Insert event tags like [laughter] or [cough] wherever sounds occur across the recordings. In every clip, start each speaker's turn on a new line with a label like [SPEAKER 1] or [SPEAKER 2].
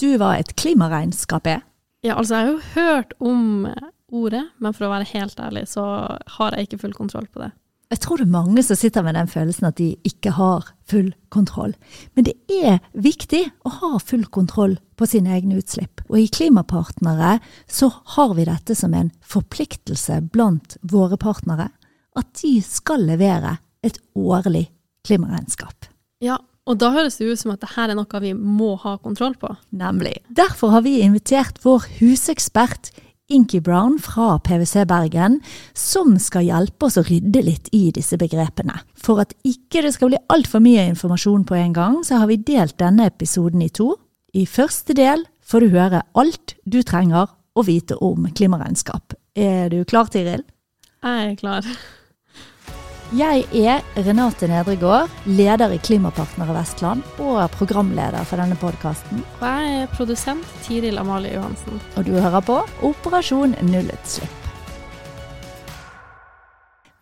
[SPEAKER 1] du hva et klimaregnskap er?
[SPEAKER 2] Ja, altså jeg har jo hørt om ordet, men for å være helt ærlig så har jeg ikke full kontroll på det.
[SPEAKER 1] Jeg tror det er mange som sitter med den følelsen at de ikke har full kontroll. Men det er viktig å ha full kontroll på sine egne utslipp. Og i Klimapartnere så har vi dette som en forpliktelse blant våre partnere. At de skal levere et årlig klimaregnskap.
[SPEAKER 2] Ja, og da høres det ut som at dette er noe vi må ha kontroll på.
[SPEAKER 1] Nemlig. Derfor har vi invitert vår husekspert Inky Brown fra PwC Bergen, som skal hjelpe oss å rydde litt i disse begrepene. For at ikke det skal bli altfor mye informasjon på en gang, så har vi delt denne episoden i to. I første del får du høre alt du trenger å vite om klimaregnskap. Er du klar, Tiril?
[SPEAKER 2] Jeg er klar.
[SPEAKER 1] Jeg er Renate Nedregård, leder i Klimapartnere Vestland og programleder for denne podkasten.
[SPEAKER 2] Og jeg er produsent Tiril Amalie Johansen.
[SPEAKER 1] Og du hører på Operasjon nullutslipp.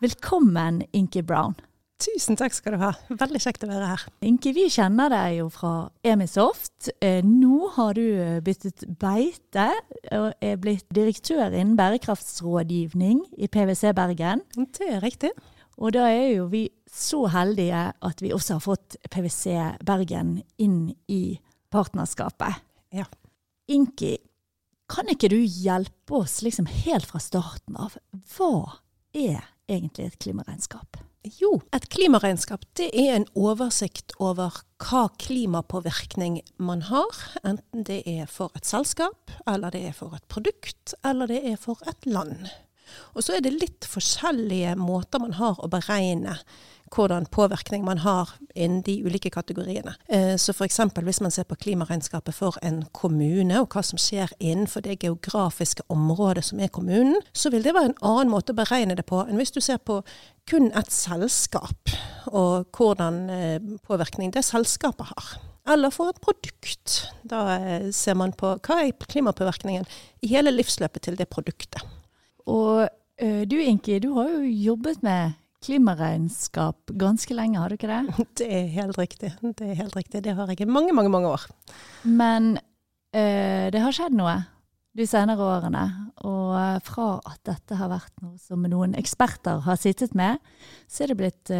[SPEAKER 1] Velkommen, Inki Brown.
[SPEAKER 3] Tusen takk skal du ha. Veldig kjekt å være her.
[SPEAKER 1] Inki, vi kjenner deg jo fra Emisoft. Eh, nå har du byttet beite og er blitt direktør innen bærekraftsrådgivning i PwC Bergen.
[SPEAKER 3] Det er riktig.
[SPEAKER 1] Og da er jo vi så heldige at vi også har fått PwC Bergen inn i partnerskapet.
[SPEAKER 3] Ja.
[SPEAKER 1] Inki, kan ikke du hjelpe oss liksom helt fra starten av? Hva er egentlig et klimaregnskap?
[SPEAKER 3] Jo, et klimaregnskap det er en oversikt over hva klimapåvirkning man har. Enten det er for et selskap, eller det er for et produkt, eller det er for et land. Og så er det litt forskjellige måter man har å beregne hvordan påvirkning man har innen de ulike kategoriene. Eh, så f.eks. hvis man ser på klimaregnskapet for en kommune, og hva som skjer innenfor det geografiske området som er kommunen, så vil det være en annen måte å beregne det på enn hvis du ser på kun et selskap, og hvordan eh, påvirkning det selskapet har. Eller for et produkt. Da eh, ser man på hva er klimapåvirkningen i hele livsløpet til det produktet.
[SPEAKER 1] Og du Inki, du har jo jobbet med klimaregnskap ganske lenge, har du ikke det? [laughs]
[SPEAKER 3] Det er helt riktig. Det er helt riktig. Det har jeg i mange, mange, mange år.
[SPEAKER 1] Men uh, det har skjedd noe de senere årene. Og uh, fra at dette har vært noe som noen eksperter har sittet med, så er det blitt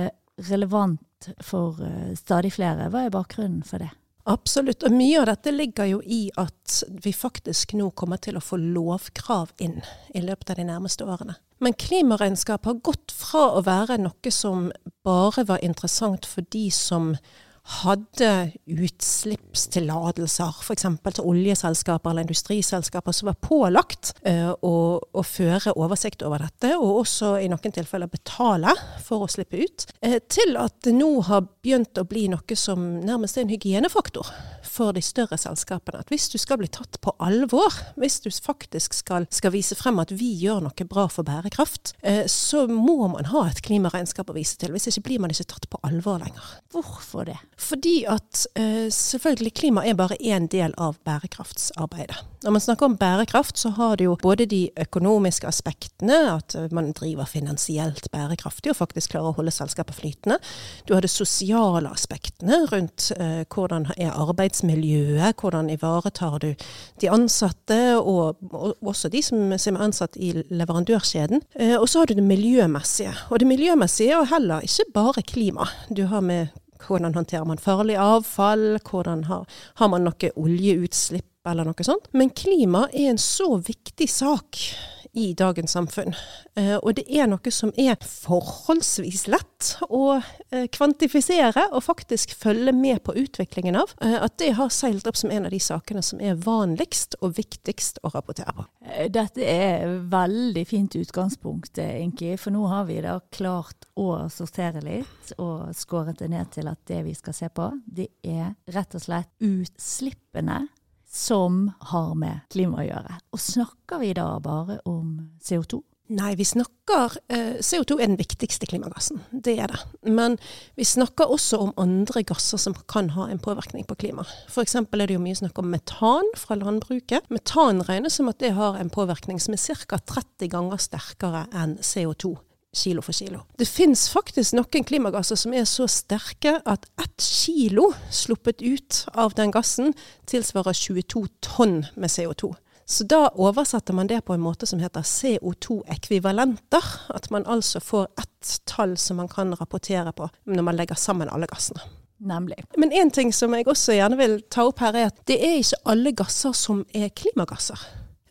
[SPEAKER 1] relevant for stadig flere. Hva er bakgrunnen for det?
[SPEAKER 3] Absolutt. Og mye av dette ligger jo i at vi faktisk nå kommer til å få lovkrav inn i løpet av de nærmeste årene. Men klimaregnskap har gått fra å være noe som bare var interessant for de som hadde utslippstillatelser, f.eks. til oljeselskaper eller industriselskaper som var pålagt uh, å, å, føre oversikt over dette, og også i noen tilfeller betale for å slippe ut, uh, til at det nå har begynt å bli noe som nærmest er en hygienefaktor for de større selskapene. At hvis du skal bli tatt på alvor, hvis du faktisk skal, skal vise frem at vi gjør noe bra for bærekraft, uh, så må man ha et klimaregnskap å vise til. Hvis ikke blir man ikke tatt på alvor lenger.
[SPEAKER 1] Hvorfor det?
[SPEAKER 3] Fordi at uh, selvfølgelig klima er bare én del av bærekraftsarbeidet. Når man snakker om bærekraft, så har det jo både de økonomiske aspektene, at man driver finansielt bærekraftig og faktisk klarer å holde selskapet flytende. Du har de sosiale aspektene rundt eh, hvordan er arbeidsmiljøet, hvordan ivaretar du de ansatte, og, og også de som, som, er ansatt i leverandørkjeden. Eh, og så har du det miljømessige. Og det miljømessige er heller ikke bare klima. Du har med hvordan håndterer man farlig avfall? Hvordan har, har man noe oljeutslipp eller noe sånt? Men klima er en så viktig sak i dagens samfunn. Eh, og det er noe som er forholdsvis lett å eh, kvantifisere og faktisk følge med på utviklingen av. Eh, at det har seilt opp som en av de sakene som er vanligst og viktigst å rapportere på.
[SPEAKER 1] Dette er veldig fint utgangspunkt, Inki. For nå har vi da klart å sortere litt og skåret det ned til at det vi skal se på, det er rett og slett utslippene som har med klima å gjøre. Og snakker vi da bare om CO2?
[SPEAKER 3] Nei, vi snakker eh, CO2 er den viktigste klimagassen, det er det. Men vi snakker også om andre gasser som kan ha en påvirkning på klima. F.eks. er det jo mye snakk om metan fra landbruket. Metan regnes som at det har en påvirkning som er ca. 30 ganger sterkere enn CO2 kilo for kilo. Det fins faktisk noen klimagasser som er så sterke at ett kilo sluppet ut av den gassen tilsvarer 22 tonn med CO2. Så da oversetter man det på en måte som heter CO2-ekvivalenter. At man altså får ett tall som man kan rapportere på når man legger sammen alle gassene.
[SPEAKER 1] Nemlig.
[SPEAKER 3] Men en ting som jeg også gjerne vil ta opp her, er at det er ikke alle gasser som er klimagasser.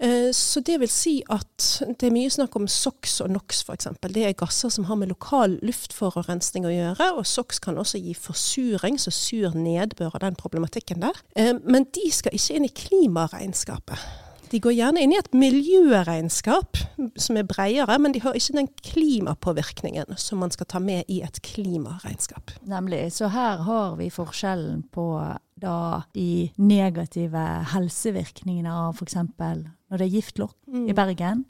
[SPEAKER 3] Eh, Så det vil si at det er mye snakk om SOx og NOx f.eks. Det er gasser som har med lokal luftforurensning å gjøre, og SOx kan også gi forsuring, så sur nedbør og den problematikken der. Eh, Men de skal ikke inn i klimaregnskapet. De går gjerne inn i et miljøregnskap som er bredere, men de har ikke den klimapåvirkningen som man skal ta med i et klimaregnskap.
[SPEAKER 1] Nemlig. Så her har vi forskjellen på da de negative helsevirkningene av f.eks. når det er giftlokk i Bergen,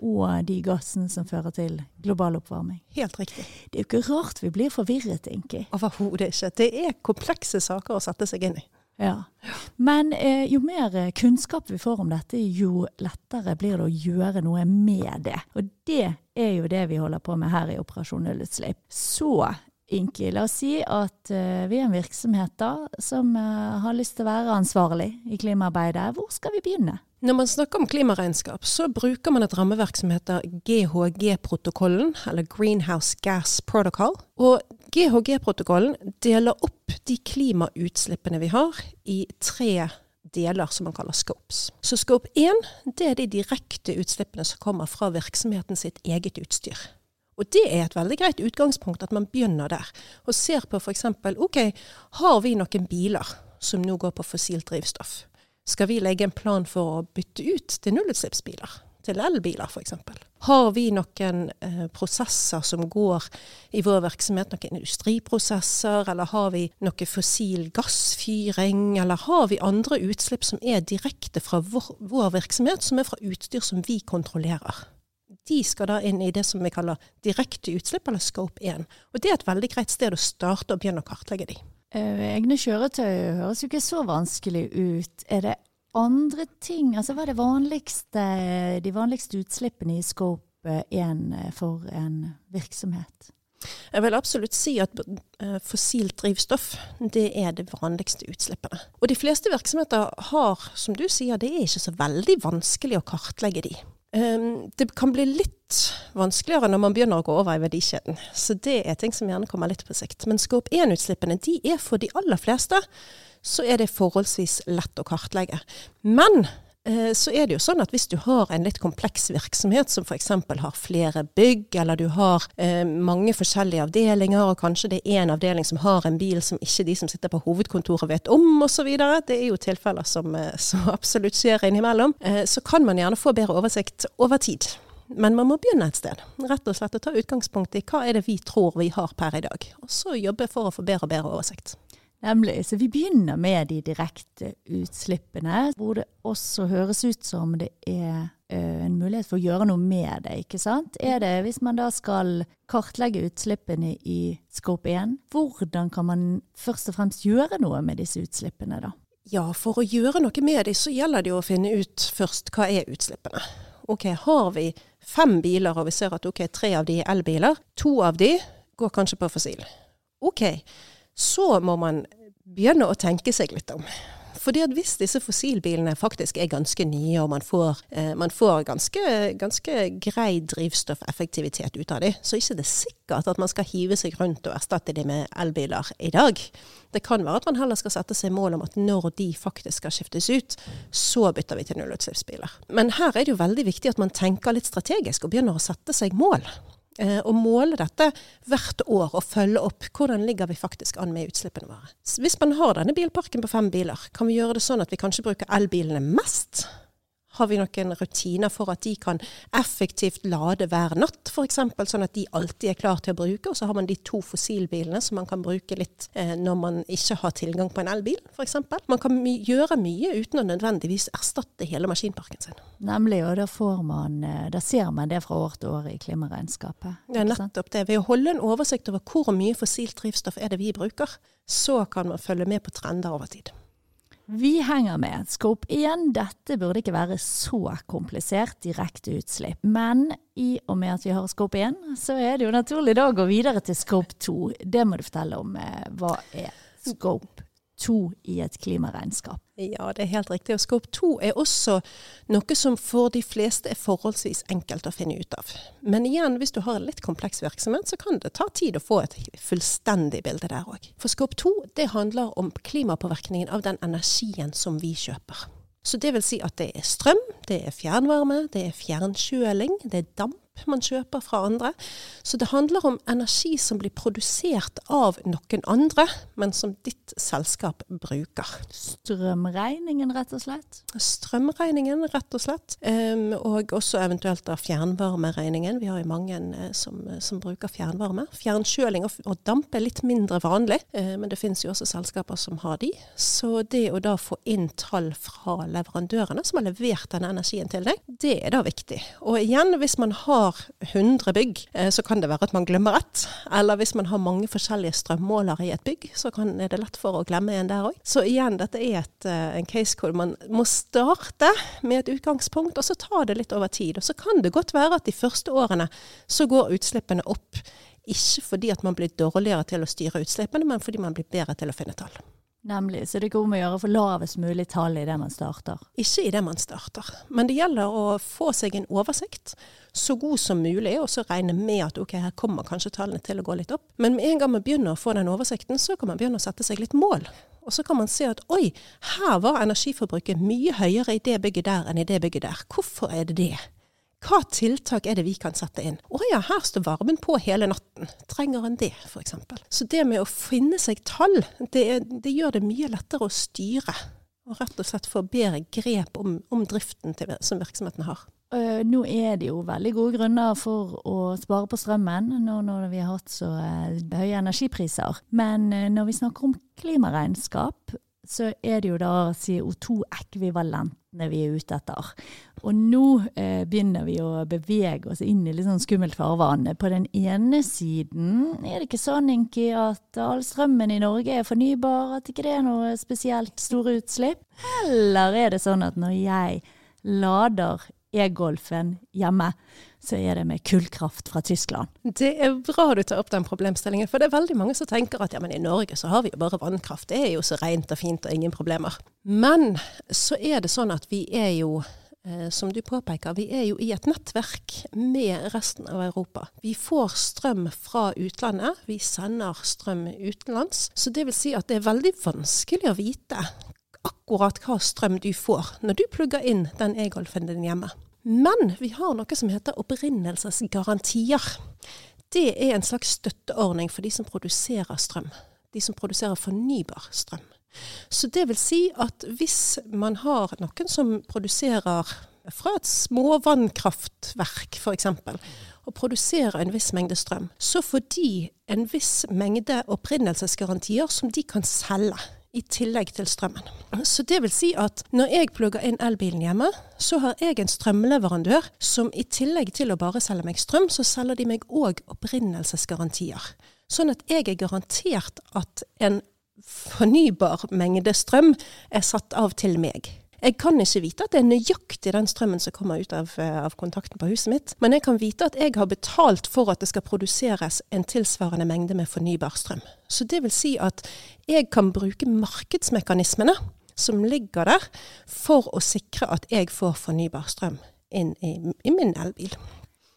[SPEAKER 1] og de gassene som fører til global oppvarming.
[SPEAKER 3] Helt riktig.
[SPEAKER 1] Det er jo ikke rart vi blir forvirret, Inki.
[SPEAKER 3] Overhodet ikke. Det er komplekse saker å sette seg inn i.
[SPEAKER 1] Ja. Men eh, jo mer eh, kunnskap vi får om dette, jo lettere blir det å gjøre noe med det. Og det er jo det vi holder på med her i Operasjon Nullutslipp. Så Inki, la oss si at uh, vi er en virksomhet da, som uh, har lyst til å være ansvarlig i klimaarbeidet. Hvor skal vi begynne?
[SPEAKER 3] Når man snakker om klimaregnskap, så bruker man et rammeverk som heter GHG-protokollen, eller Greenhouse Gas Protocol. Og GHG-protokollen deler opp de klimautslippene vi har i tre deler som man kaller scopes. Så scope 1 det er de direkte utslippene som kommer fra virksomheten sitt eget utstyr. Og det er et veldig greit utgangspunkt at man begynner der, og ser på f.eks. OK, har vi noen biler som nå går på fossilt drivstoff? Skal vi legge en plan for å bytte ut til nullutslippsbiler? Til elbiler f.eks. Har vi noen eh, prosesser som går i vår virksomhet, noen industriprosesser, eller har vi noe fossil gassfyring, eller har vi andre utslipp som er direkte fra vår, vår virksomhet, som er fra utstyr som vi kontrollerer? De skal da inn i det som vi kaller direkte utslipp, eller scope 1. Og det er et veldig greit sted å starte og begynne å kartlegge de.
[SPEAKER 1] Eh, egne kjøretøy høres jo ikke så vanskelig ut. Er det andre ting? Altså hva er det vanligste, de vanligste utslippene i scope 1 for en virksomhet?
[SPEAKER 3] Jeg vil absolutt si at eh, fossilt drivstoff det er det vanligste utslippene. Og de fleste virksomheter har, som du sier, det er ikke så veldig vanskelig å kartlegge de. Um, det kan bli litt vanskeligere når man begynner å gå over i verdikjeden. Så det er ting som gjerne kommer litt på sikt. Men skop 1-utslippene de er for de aller fleste så er det forholdsvis lett å kartlegge. Men så er det jo sånn at hvis du har en litt kompleks virksomhet, som f.eks. har flere bygg, eller du har eh, mange forskjellige avdelinger, og kanskje det er en avdeling som har en bil som ikke de som sitter på hovedkontoret vet om, osv. Det er jo tilfeller som, eh, som [laughs] absolutt skjer innimellom. Eh, så kan man gjerne få bedre oversikt over tid. Men man må begynne et sted. Rett og slett å ta utgangspunkt i hva er det vi tror vi har per i dag. Og så jobbe for å få bedre og bedre oversikt.
[SPEAKER 1] Nemlig. Så vi begynner med de direkte utslippene, hvor det også høres ut som det er eh, en mulighet for å gjøre noe med det, ikke sant? Er det, hvis man da skal kartlegge utslippene i Scope 1, hvordan kan man først og fremst gjøre noe med disse utslippene da?
[SPEAKER 3] Ja, for å gjøre noe med dem, så gjelder det å finne ut først hva er utslippene. Ok, har vi fem biler, og vi ser at ok, tre av de er elbiler, to av de går kanskje på fossil. Ok, så må man begynne å tenke seg litt om. Fordi at hvis disse fossilbilene faktisk er ganske nye, og man får, eh, man får ganske, ganske grei drivstoffeffektivitet ut av dem, så er det ikke sikkert at man skal hive seg rundt og erstatte dem med elbiler i dag. Det kan være at man heller skal sette seg mål om at når de faktisk skal skiftes ut, så bytter vi til nullutslippsbiler. Men her er det jo veldig viktig at man tenker litt strategisk og begynner å sette seg mål. Eh, og måle dette hvert år og følge opp hvordan ligger vi faktisk an med utslippene våre. Hvis man har denne bilparken på fem biler, kan vi gjøre det sånn at vi kanskje bruker elbilene mest? Har vi noen rutiner for at de kan effektivt lade hver natt, f.eks., sånn at de alltid er klar til å bruke? Og så har man de to fossilbilene som man kan bruke litt eh, når man ikke har tilgang på en elbil, f.eks. Man kan my gjøre mye uten å nødvendigvis erstatte hele maskinparken sin.
[SPEAKER 1] Nemlig, og da får man, eh, da ser man det fra år til år i klimaregnskapet.
[SPEAKER 3] Er nettopp det. Ved å holde en oversikt over hvor mye fossilt drivstoff er det vi bruker, så kan man følge med på trender over tid.
[SPEAKER 1] Vi henger med. Scope 1, dette burde ikke være så komplisert direkte utslipp. Men i og med at vi har Scope 1, så er det jo naturlig da å gå videre til Scope 2. Det må du fortelle om. Eh, hva er Scope 2 i et klimaregnskap?
[SPEAKER 3] Ja, det er helt riktig. Og Scope 2 er også noe som for de fleste er forholdsvis enkelt å finne ut av. Men igjen, hvis du har en litt kompleks virksomhet, så kan det ta tid å få et fullstendig bilde der òg. For Scope 2 det handler om klimapåvirkningen av den energien som vi kjøper. Så det vil si at det er strøm, det er fjernvarme, det er fjernkjøling, det er damp man kjøper fra andre. Så det handler om energi som blir produsert av noen andre, men som ditt selskap bruker.
[SPEAKER 1] Strømregningen, rett og slett?
[SPEAKER 3] Strømregningen, rett og slett. Um, og også eventuelt da fjernvarmeregningen. Vi har jo mange uh, som, som, bruker fjernvarme. Fjernkjøling og, og, damp er litt mindre vanlig, uh, men det finnes jo også selskaper som har de. Så det å da få inn tall fra leverandørene som har levert denne energien til deg, det er da viktig. Og igjen, hvis man har har 100 bygg, eh, så kan det være at man glemmer ett. Eller hvis man har mange forskjellige strømmålere i et bygg, så kan, er det lett for å glemme en der òg. Så igjen, dette er et, eh, en case hvor man må starte med et utgangspunkt, og så ta det litt over tid. Og så kan det godt være at de første årene så går utslippene opp. Ikke fordi at man blir dårligere til å styre utslippene, men fordi man blir bedre til å finne tall.
[SPEAKER 1] Nemlig. Så det ikke om å gjøre å få lavest mulig tall i det man starter?
[SPEAKER 3] Ikke i det man starter. Men det gjelder å få seg en oversikt så god som mulig, og så regne med at ok, her kommer kanskje tallene til å gå litt opp. Men med en gang man begynner å få den oversikten, så kan man begynne å sette seg litt mål. Og så kan man se at oi, her var energiforbruket mye høyere i det bygget der enn i det bygget der. Hvorfor er det det? Hva tiltak er det vi kan sette inn? Å ja, her står varmen på hele natten. Trenger en det, f.eks.? Så det med å finne seg tall, det, det, gjør det mye lettere å styre. Og rett og slett få bedre grep om, om driften til, som virksomheten har.
[SPEAKER 1] Nå er det jo veldig gode grunner for å spare på strømmen nå når vi har hatt så høye energipriser. Men når vi snakker om klimaregnskap, så er det jo da CO2-ekvivalentene vi er ute etter. Og nå eh, begynner vi å bevege oss inn i litt sånn skummelt farvann. På den ene siden er det ikke sånn, Inki, at all strømmen i Norge er fornybar, at ikke det er noe spesielt store utslipp? Eller er det sånn at når jeg lader e-golfen hjemme, så er det med kullkraft fra Tyskland.
[SPEAKER 3] Det er bra du tar opp den problemstillingen, for det er veldig mange som tenker at ja, men i Norge så har vi jo bare vannkraft, det er jo så rent og fint og ingen problemer. Men så er det sånn at vi er jo eh, som du påpeker, vi er jo i et nettverk med resten av Europa. Vi får strøm fra utlandet, vi sender strøm utenlands. Så det vil si at det er veldig vanskelig å vite akkurat hva strøm du får når du plugger inn den e-golfen din hjemme. Men vi har noe som heter opprinnelsesgarantier. Det er en slags støtteordning for de som produserer strøm. De som produserer fornybar strøm. Så det vil si at hvis man har noen som produserer fra et småvannkraftverk f.eks., og produserer en viss mengde strøm, så får de en viss mengde opprinnelsesgarantier som de kan selge i tillegg til strømmen. Så det vil si at når jeg plugger inn elbilen hjemme, så har jeg en strømleverandør som i tillegg til å bare selge meg strøm, så selger de meg òg opprinnelsesgarantier. Sånn at jeg er garantert at en fornybar mengde strøm er satt av til meg. Jeg kan ikke vite at det er nøyaktig den strømmen som kommer ut av, eh, av, kontakten på huset mitt, men jeg kan vite at jeg har betalt for at det skal produseres en tilsvarende mengde med fornybar strøm. Så det vil si at jeg kan bruke markedsmekanismene som ligger der, for å sikre at jeg får fornybar strøm inn i, i min elbil.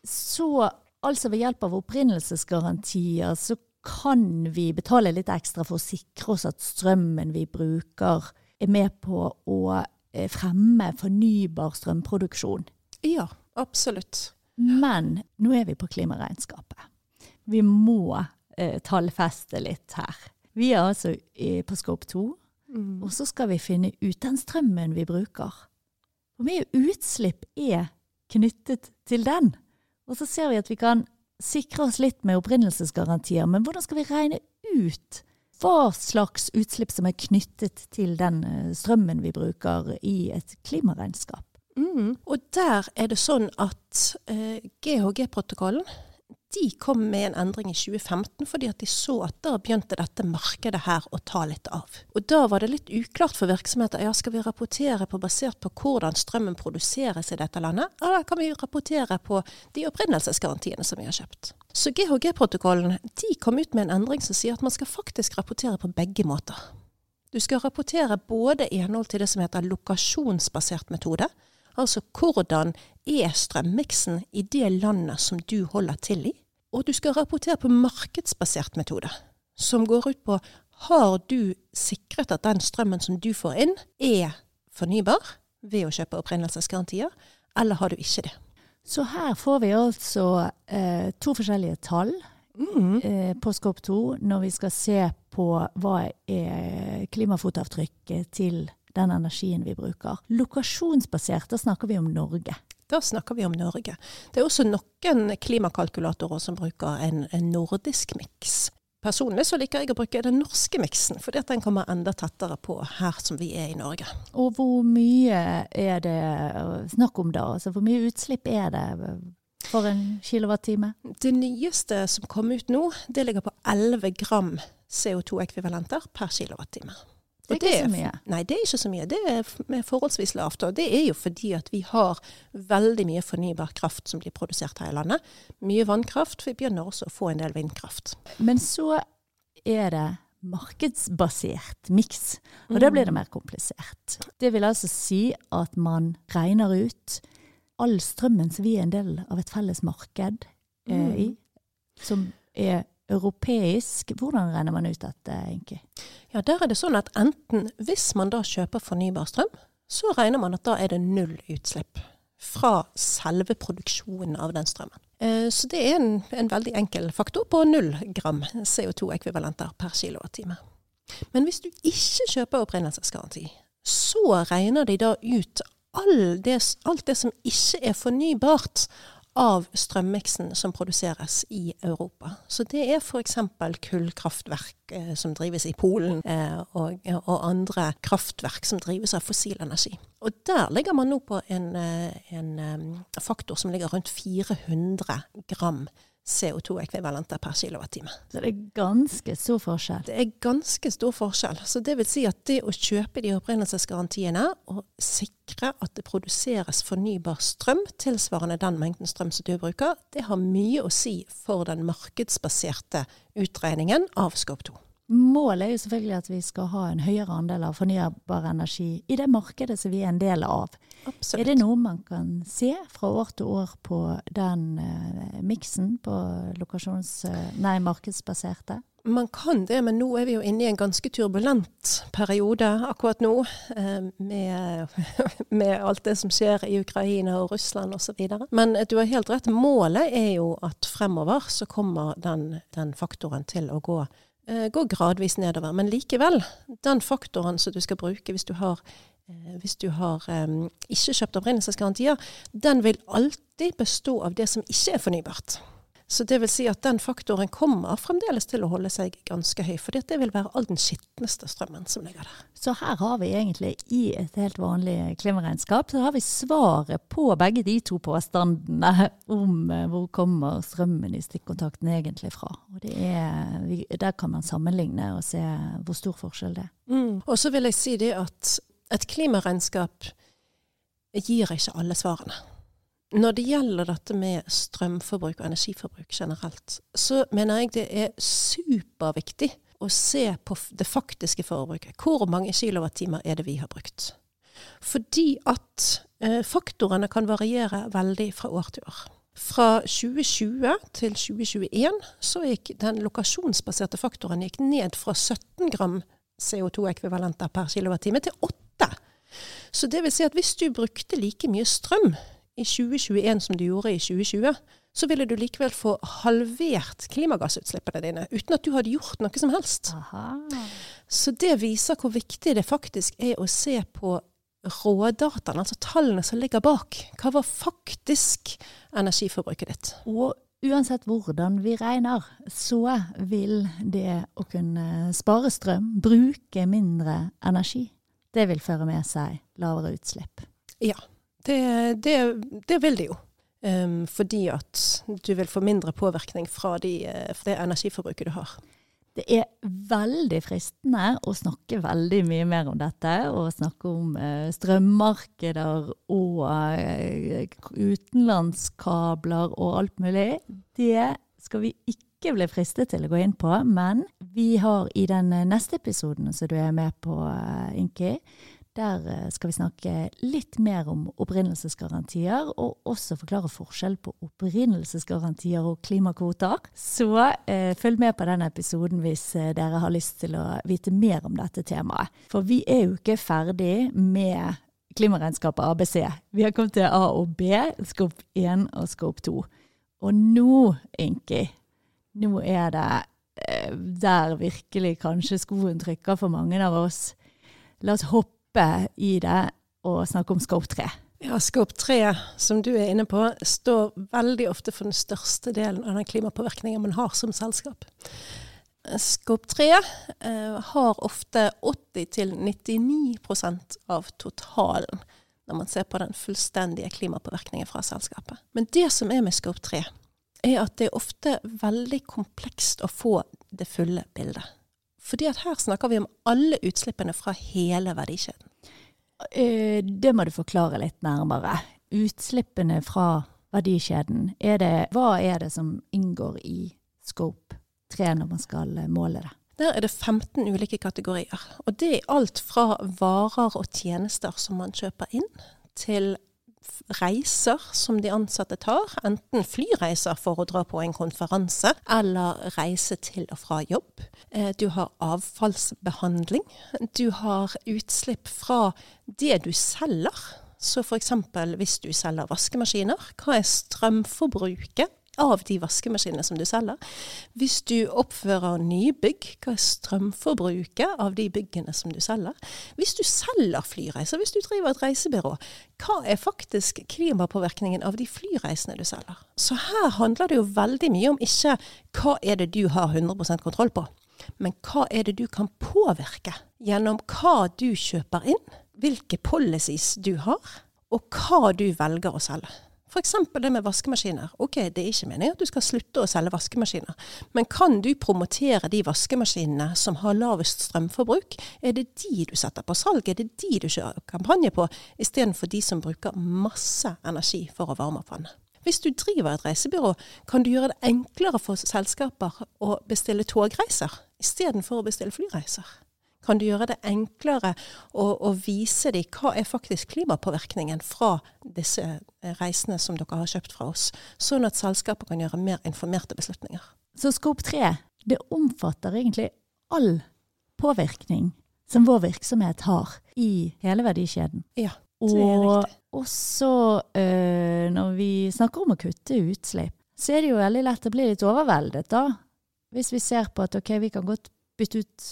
[SPEAKER 1] Så altså ved hjelp av opprinnelsesgarantier så kan vi betale litt ekstra for å sikre oss at strømmen vi bruker er med på å fremme fornybar strømproduksjon.
[SPEAKER 3] Ja, absolutt.
[SPEAKER 1] Men nå er vi på klimaregnskapet. Vi må eh, tallfeste litt her. Vi er altså i, på Scope 2, mm. og så skal vi finne ut den strømmen vi bruker. Hvor mye utslipp er knyttet til den? Og så ser vi at vi kan sikre oss litt med opprinnelsesgarantier, men hvordan skal vi regne ut hva slags utslipp som er knyttet til den eh, strømmen vi bruker i et klimaregnskap.
[SPEAKER 3] Mm. Og der er det sånn at eh, GHG-protokollen de kom med en endring i 2015 fordi at de så at da begynte dette markedet her å ta litt av. Og da var det litt uklart for virksomheter. Ja, skal vi rapportere på basert på hvordan strømmen produseres i dette landet, eller kan vi rapportere på de opprinnelsesgarantiene som vi har kjøpt? Så GHG-protokollen de kom ut med en endring som sier at man skal faktisk rapportere på begge måter. Du skal rapportere både i henhold til det som heter lokasjonsbasert metode, altså hvordan er strømmiksen i det landet som du holder til i, og du skal rapportere på markedsbasert metode, som går ut på har du sikret at den strømmen som du får inn, er fornybar ved å kjøpe opprinnelsesgarantier, eller har du ikke det?
[SPEAKER 1] Så her får vi altså eh, to forskjellige tall
[SPEAKER 3] Mm.
[SPEAKER 1] eh, på Skop 2 når vi skal se på hva er klimafotavtrykket til den energien vi bruker. Lokasjonsbasert, da snakker vi om Norge.
[SPEAKER 3] Da snakker vi om Norge. Det er også noen klimakalkulatorer som bruker en, en nordisk miks. Personlig så liker jeg å bruke den norske miksen, fordi at den kommer enda tettere på her som vi er i Norge.
[SPEAKER 1] Og hvor mye er det snakk om da? Altså hvor mye utslipp er det for en kilowattime?
[SPEAKER 3] Det nyeste som kom ut nå, det ligger på 11 gram CO2-ekvivalenter per kilowattime.
[SPEAKER 1] Det er ikke så mye.
[SPEAKER 3] Nei, det er ikke så mye. Det er forholdsvis lavt. Og det er jo fordi at vi har veldig mye fornybar kraft som blir produsert her i landet. Mye vannkraft. Vi begynner også å få en del vindkraft.
[SPEAKER 1] Men så er det markedsbasert miks, og da blir det mer komplisert. Det vil altså si at man regner ut all strømmen som vi er en del av et felles marked eh, i, som er europeisk. Hvordan regner man ut dette, egentlig?
[SPEAKER 3] Ja, der er det sånn at enten hvis man da kjøper fornybar strøm, så regner man at da er det null utslipp fra selve produksjonen av den strømmen. Eh, Så det er en, en veldig enkel faktor på null gram CO2-ekvivalenter per kilowattime. Men hvis du ikke kjøper opprinnelsesgaranti, så regner de da ut all det, alt det som ikke er fornybart av strømmiksen som produseres i Europa. Så det er f.eks. kullkraftverk eh, som drives i Polen, eh, og, og andre kraftverk som drives av fossil energi. Og der ligger man nå på en, eh, en eh, faktor som ligger rundt 400 gram CO2-ekvivalenter per kilowattime.
[SPEAKER 1] Så det er ganske stor forskjell.
[SPEAKER 3] Det er ganske stor forskjell. Så det vil si at det å kjøpe de opprinnelsesgarantiene og sikre at det produseres fornybar strøm tilsvarende den mengden strøm som du bruker, det har mye å si for den markedsbaserte utregningen av Scope 2.
[SPEAKER 1] Målet er jo selvfølgelig at vi skal ha en høyere andel av fornybar energi i det markedet som vi er en del av.
[SPEAKER 3] Absolutt.
[SPEAKER 1] Er det noe man kan se fra år til år på den uh, miksen på lokasjons... Uh, nei, markedsbaserte?
[SPEAKER 3] Man kan det, men nå er vi jo inne i en ganske turbulent periode akkurat nå. eh, Med, [laughs] med alt det som skjer i Ukraina og Russland osv. Men du har helt rett. Målet er jo at fremover så kommer den, den faktoren til å gå, eh, gå gradvis nedover. Men likevel, den faktoren som du skal bruke hvis du har eh, hvis du har um, ikke kjøpt opprinnelsesgarantier, den vil alltid bestå av det som ikke er fornybart. Så det vil si at den faktoren kommer fremdeles til å holde seg ganske høy, for det vil være all den skitneste strømmen som ligger der.
[SPEAKER 1] Så her har vi egentlig i et helt vanlig klimaregnskap, så har vi svaret på begge de to påstandene om eh, hvor kommer strømmen i stikkontakten egentlig fra. Og det er, der kan man sammenligne og se hvor stor forskjell det er.
[SPEAKER 3] Og så vil jeg si det at et klimaregnskap gir ikke alle svarene. Når det gjelder dette med strømforbruk og energiforbruk generelt, så mener jeg det er superviktig å se på det faktiske forbruket. Hvor mange kilowattimer er det vi har brukt? Fordi at eh, faktorene kan variere veldig fra år til år. Fra 2020 til 2021 så gikk den lokasjonsbaserte faktoren gikk ned fra 17 gram CO2-ekvivalenter per kilowattime til 8. Så det vil si at hvis du brukte like mye strøm i 2021 som du gjorde i 2020, så ville du likevel få halvert klimagassutslippene dine uten at du hadde gjort noe som helst.
[SPEAKER 1] Aha.
[SPEAKER 3] Så det viser hvor viktig det faktisk er å se på rådataene, altså tallene som ligger bak. Hva var faktisk energiforbruket ditt?
[SPEAKER 1] Og uansett hvordan vi regner, så vil det å kunne spare strøm, bruke mindre energi, det vil føre med seg lavere utslipp.
[SPEAKER 3] Ja, det, det, det vil det jo. Um, fordi at du vil få mindre påvirkning fra, de, eh, fra det energiforbruket du har.
[SPEAKER 1] Det er veldig fristende å snakke veldig mye mer om dette, og snakke om eh, strømmarkeder og eh, utenlandskabler og alt mulig. Det skal vi ikke bli fristet til å gå inn på, men vi har i den neste episoden som du er med på, eh, Inki, der eh, skal vi snakke litt mer om opprinnelsesgarantier, og også forklare forskjell på opprinnelsesgarantier og klimakvoter. Så eh, følg med på den episoden hvis eh, dere har lyst til å vite mer om dette temaet. For vi er jo ikke ferdig med klimaregnskapet ABC. Vi har kommet til A og B, skop 1 og skop 2. Og nå, Inki, nå er det eh, der virkelig kanskje skoen trykker for mange av oss. La oss hoppe dype i det og snakke om Scope 3.
[SPEAKER 3] Ja, Scope 3, som du er inne på, står veldig ofte for den største delen av den klimapåvirkningen man har som selskap. Scope 3 eh, har ofte 80-99% av totalen når man ser på den fullstendige klimapåvirkningen fra selskapet. Men det som er med Scope 3, er at det er ofte veldig komplekst å få det fulle bildet. Fordi at her snakker vi om alle utslippene fra hele verdikjeden.
[SPEAKER 1] Eh, det må du forklare litt nærmere. Utslippene fra verdikjeden, er det, hva er det som inngår i scope 3 når man skal måle det?
[SPEAKER 3] Der er det 15 ulike kategorier. Og det er alt fra varer og tjenester som man kjøper inn, til reiser som de ansatte tar, enten flyreiser for å dra på en konferanse, eller reise til og fra jobb. Eh, du har avfallsbehandling. Du har utslipp fra det du selger. Så f.eks. hvis du selger vaskemaskiner, hva er strømforbruket av de vaskemaskinene som du selger. Hvis du oppfører nybygg, hva er strømforbruket av de byggene som du selger? Hvis du selger flyreiser, hvis du driver et reisebyrå, hva er faktisk klimapåvirkningen av de flyreisene du selger? Så her handler det jo veldig mye om ikke hva er det du har 100% kontroll på, men hva er det du kan påvirke gjennom hva du kjøper inn, hvilke policies du har, og hva du velger å selge. F.eks. det med vaskemaskiner. Ok, det er ikke meningen at du skal slutte å selge vaskemaskiner, men kan du promotere de vaskemaskinene som har lavest strømforbruk? Er det de du setter på salg? Er det de du kjører kampanje på, istedenfor de som bruker masse energi for å varme opp vannet? Hvis du driver et reisebyrå, kan du gjøre det enklere for selskaper å bestille togreiser istedenfor å bestille flyreiser kan du gjøre det enklere å, å vise dem hva er faktisk klimapåvirkningen fra disse eh, reisene som dere har kjøpt fra oss, sånn at selskapet kan gjøre mer informerte beslutninger.
[SPEAKER 1] Så Skop 3 det omfatter egentlig all påvirkning som vår virksomhet har i hele verdikjeden.
[SPEAKER 3] Ja, det er riktig.
[SPEAKER 1] og også øh, når vi snakker om å kutte utslipp, så er det jo veldig lett å bli litt overveldet, da. Hvis vi ser på at ok, vi kan godt bytte ut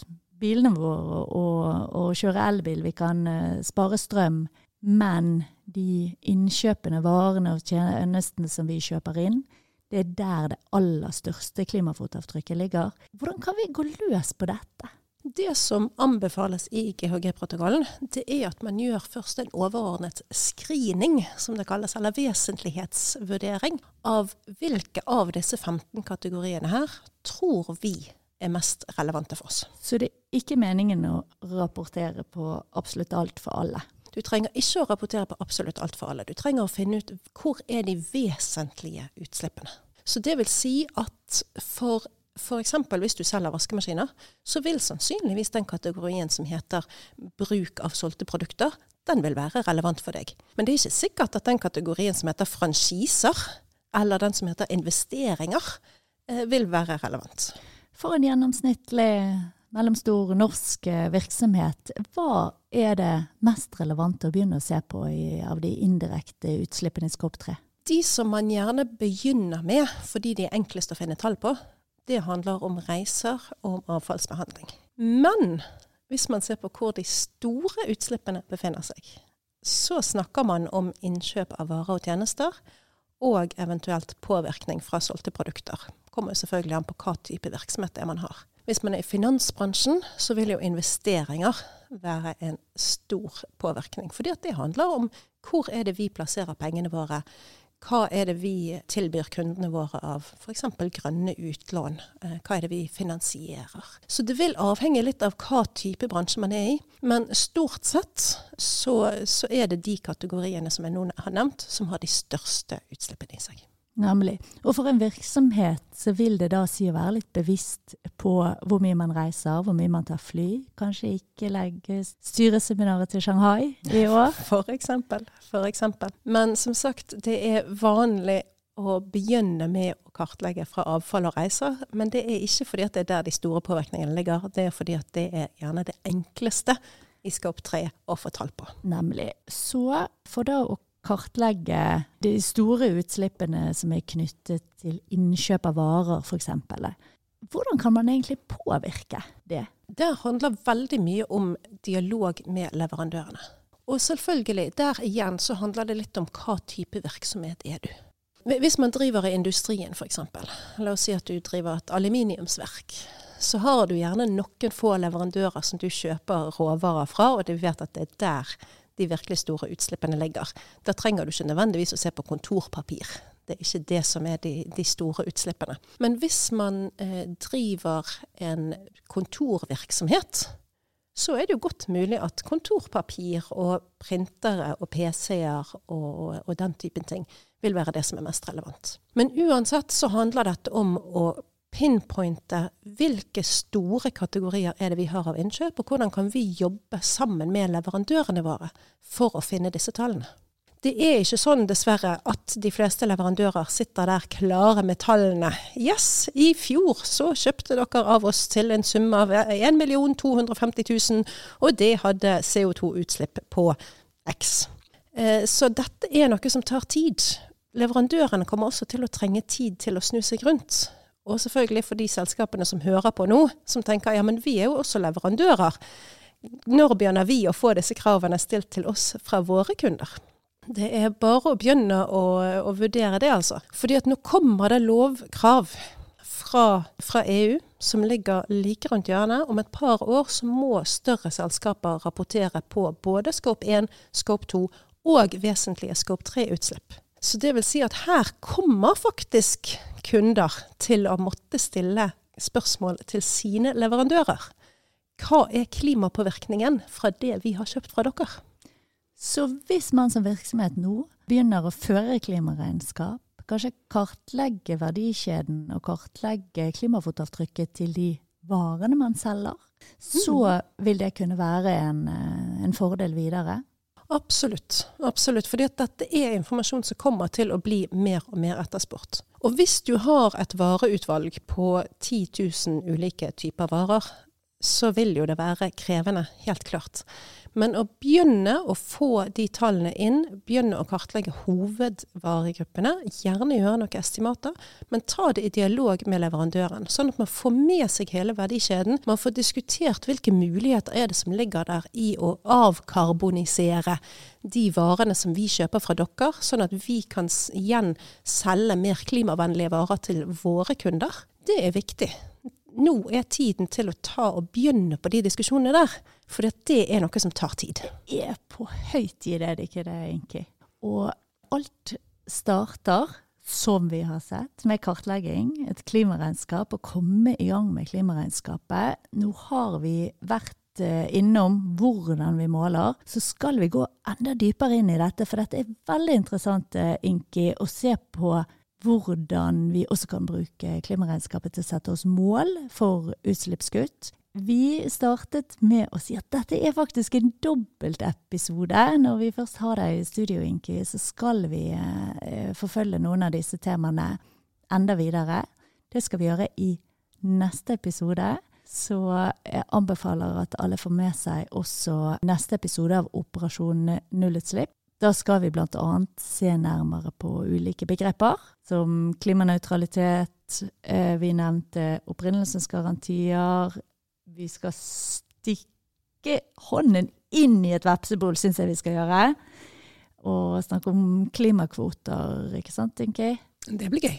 [SPEAKER 1] bilene våre og, og kjøre elbil. Vi kan uh, spare strøm. Men de innkjøpene, varene og tjenestene som vi kjøper inn, det er der det aller største klimafotavtrykket ligger. Hvordan kan vi gå løs på dette?
[SPEAKER 3] Det som anbefales i GHG-protokollen, det er at man gjør først en overordnet screening, som det kalles, eller vesentlighetsvurdering, av hvilke av disse 15 kategoriene her tror vi er mest relevante for oss.
[SPEAKER 1] Så det er ikke meningen å rapportere på absolutt alt for alle?
[SPEAKER 3] Du trenger ikke å rapportere på absolutt alt for alle. Du trenger å finne ut hvor er de vesentlige utslippene. Så det vil si at for F.eks. hvis du selger vaskemaskiner, så vil sannsynligvis den kategorien som heter bruk av solgte produkter, den vil være relevant for deg. Men det er ikke sikkert at den kategorien som heter franchiser, eller den som heter investeringer, eh, vil være relevant.
[SPEAKER 1] For en gjennomsnittlig mellomstor norsk eh, virksomhet, hva er det mest relevante å begynne å se på i, av de indirekte utslippene i Skop 3?
[SPEAKER 3] De som man gjerne begynner med fordi de er enklest å finne tall på, det handler om reiser og om avfallsbehandling. Men hvis man ser på hvor de store utslippene befinner seg, så snakker man om innkjøp av varer og tjenester, og eventuelt påvirkning fra solgte produkter. Kommer selvfølgelig an på hva type virksomhet det er man har. Hvis man er i finansbransjen, så vil jo investeringer være en stor påvirkning. Fordi det handler om hvor er det vi plasserer pengene våre. hva er det vi tilbyr kundene våre av f.eks. grønne utlån? Eh, hva er det vi finansierer? Så det vil avhenge litt av hva type bransje man er i. Men stort sett så, så er det de kategoriene som jeg nå har nevnt, som har de største utslippene i seg.
[SPEAKER 1] Nemlig. Og for en virksomhet så vil det da si å være litt bevisst på hvor mye man reiser, hvor mye man tar fly. Kanskje ikke legge styreseminaret til Shanghai i år.
[SPEAKER 3] For eksempel. For eksempel. Men som sagt, det er vanlig å begynne med å kartlegge fra avfall og reiser. Men det er ikke fordi at det er der de store påvirkningene ligger. Det er fordi at det er gjerne det enkleste i skal 3 å få tall på.
[SPEAKER 1] Nemlig. Så for da å kartlegge de store utslippene som er knyttet til innkjøp av varer, f.eks. Hvordan kan man egentlig påvirke det?
[SPEAKER 3] Det handler veldig mye om dialog med leverandørene. Og selvfølgelig, der igjen så handler det litt om hva type virksomhet er du. Hvis man driver i industrien f.eks., la oss si at du driver et aluminiumsverk, så har du gjerne noen få leverandører som du kjøper råvarer fra, og du vet at det er der de virkelig store utslippene ligger. Da trenger du ikke nødvendigvis å se på kontorpapir. Det er ikke det som er de, de store utslippene. Men hvis man eh, driver en kontorvirksomhet, så er det jo godt mulig at kontorpapir og printere og PC-er og, og, den typen ting vil være det som er mest relevant. Men uansett så handler dette om å pinpointe hvilke store kategorier er det vi har av innkjøp, og hvordan kan vi jobbe sammen med leverandørene våre for å finne disse tallene. Det er ikke sånn, dessverre, at de fleste leverandører sitter der klare med tallene. Yes, i fjor så kjøpte dere av oss til en sum av 1 250 000, og det hadde CO2-utslipp på X. Eh, så dette er noe som tar tid. Leverandørene kommer også til å trenge tid til å snu seg rundt. Og selvfølgelig for de selskapene som hører på nå, som tenker ja, men vi er jo også leverandører. Når begynner vi å få disse kravene stilt til oss fra våre kunder? Det er bare å begynne å, å vurdere det, altså. Fordi at nå kommer det lovkrav fra, fra, EU som ligger like rundt hjørnet. Om et par år så må større selskaper rapportere på både Scope 1, Scope 2 og vesentlige Scope 3-utslipp. Så det vil si at her kommer faktisk kunder til å måtte stille spørsmål til sine leverandører. Hva er klimapåvirkningen fra det vi har kjøpt fra dere?
[SPEAKER 1] Så hvis man som virksomhet nå begynner å føre klimaregnskap, kanskje kartlegge verdikjeden og kartlegge klimafotavtrykket til de varene man selger, så mm. vil det kunne være en, eh, en fordel videre.
[SPEAKER 3] Absolutt. absolutt. For dette er informasjon som kommer til å bli mer og mer etterspurt. Og hvis du har et vareutvalg på 10 000 ulike typer varer, så vil jo det være krevende, helt klart. Men å begynne å få de tallene inn, begynne å kartlegge hovedvaregruppene, gjerne gjøre noen estimater, men ta det i dialog med leverandøren. Sånn at man får med seg hele verdikjeden. Man får diskutert hvilke muligheter er det som ligger der i å avkarbonisere de varene som vi kjøper fra dere, sånn at vi kan igjen selge mer klimavennlige varer til våre kunder. Det er viktig nå er tiden til å ta og begynne på de diskusjonene der. For det er noe som tar tid.
[SPEAKER 1] Det er på høy tid, er det ikke det, Inki? Og alt starter, som vi har sett, med kartlegging, et klimaregnskap, og komme i gang med klimaregnskapet. Nå har vi vært eh, innom hvordan vi måler, så skal vi gå enda dypere inn i dette. For dette er veldig interessant, eh, Inki, å se på hvordan vi også kan bruke klimaregnskapet til å sette oss mål for utslippskutt. Vi startet med å si at dette er faktisk en dobbeltepisode. Når vi først har deg i studio, Inki, så skal vi eh, forfølge noen av disse temaene enda videre. Det skal vi gjøre i neste episode. Så jeg anbefaler at alle får med seg også neste episode av Operasjon nullutslipp. Da skal vi bl.a. se nærmere på ulike begreper, som klimanøytralitet. Eh, vi nevnte opprinnelsesgarantier. Vi skal stikke hånden inn i et vepsebol, syns jeg vi skal gjøre. Og snakke om klimakvoter, ikke sant, tenker jeg?
[SPEAKER 3] Det blir gøy.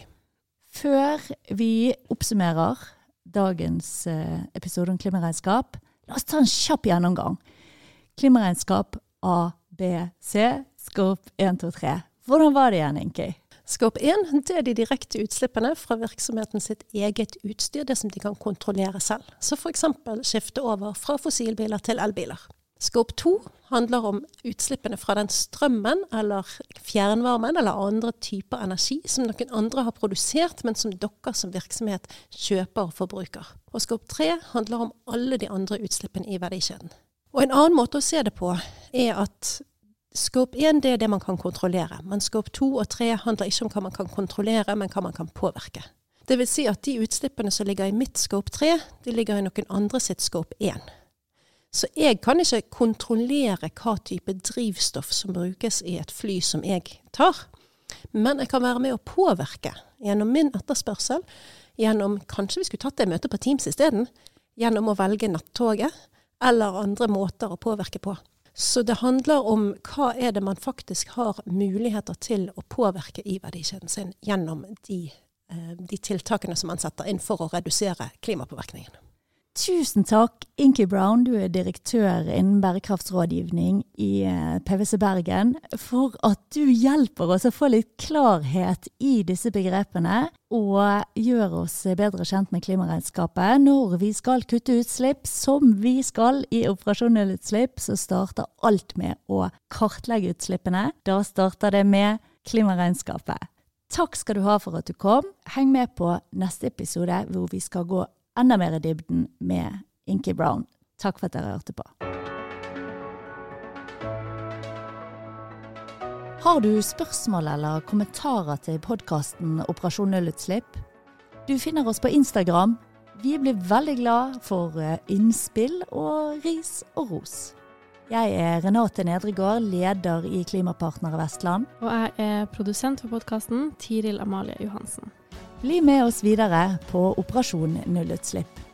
[SPEAKER 1] Før vi oppsummerer dagens eh, episode om klimaregnskap, la oss ta en kjapp gjennomgang. Klimaregnskap A, B, 1, 2, 3. Hvordan var det igjen, Inki?
[SPEAKER 3] Scope 1 det er de direkte utslippene fra virksomheten sitt eget utstyr, det som de kan kontrollere selv. Så f.eks. skifte over fra fossilbiler til elbiler. Scope 2 handler om utslippene fra den strømmen eller fjernvarmen eller andre typer energi som noen andre har produsert, men som dere som virksomhet kjøper og forbruker. Og Scope 3 handler om alle de andre utslippene i verdikjeden. Og En annen måte å se det på er at Scope 1 det er det man kan kontrollere, men scope 2 og 3 handler ikke om hva man kan kontrollere, men hva man kan påvirke. Det vil si at de utslippene som ligger i mitt scope 3, de ligger i noen andre sitt scope 1. Så jeg kan ikke kontrollere hva type drivstoff som brukes i et fly som jeg tar, men jeg kan være med å påvirke gjennom min etterspørsel, gjennom kanskje vi skulle tatt det møtet på Teams isteden, gjennom å velge nattoget, eller andre måter å påvirke på. Så det handler om hva er det man faktisk har muligheter til å påvirke i verdikjeden sin gjennom de, eh, de tiltakene som man setter inn for å redusere klimapåvirkningen.
[SPEAKER 1] Tusen takk, Inky Brown, du er direktør innen bærekraftsrådgivning i eh, PwC Bergen, for at du hjelper oss å få litt klarhet i disse begrepene, og gjør oss bedre kjent med klimaregnskapet. Når vi skal kutte utslipp, som vi skal i operasjonelle utslipp, så starter alt med å kartlegge utslippene. Da starter det med klimaregnskapet. Takk skal du ha for at du kom. Heng med på neste episode, hvor vi skal gå enda mer i dybden med Inky Brown. Takk for at dere hørte på. Har du spørsmål eller kommentarer til podkasten Operasjon nullutslipp? Du finner oss på Instagram. Vi blir veldig glad for eh, innspill og ris og ros. Jeg er Renate Nedregård, leder i Klimapartnere Vestland.
[SPEAKER 2] Og jeg er produsent for podkasten, Tiril Amalie Johansen.
[SPEAKER 1] Bli med oss videre på Operasjon nullutslipp.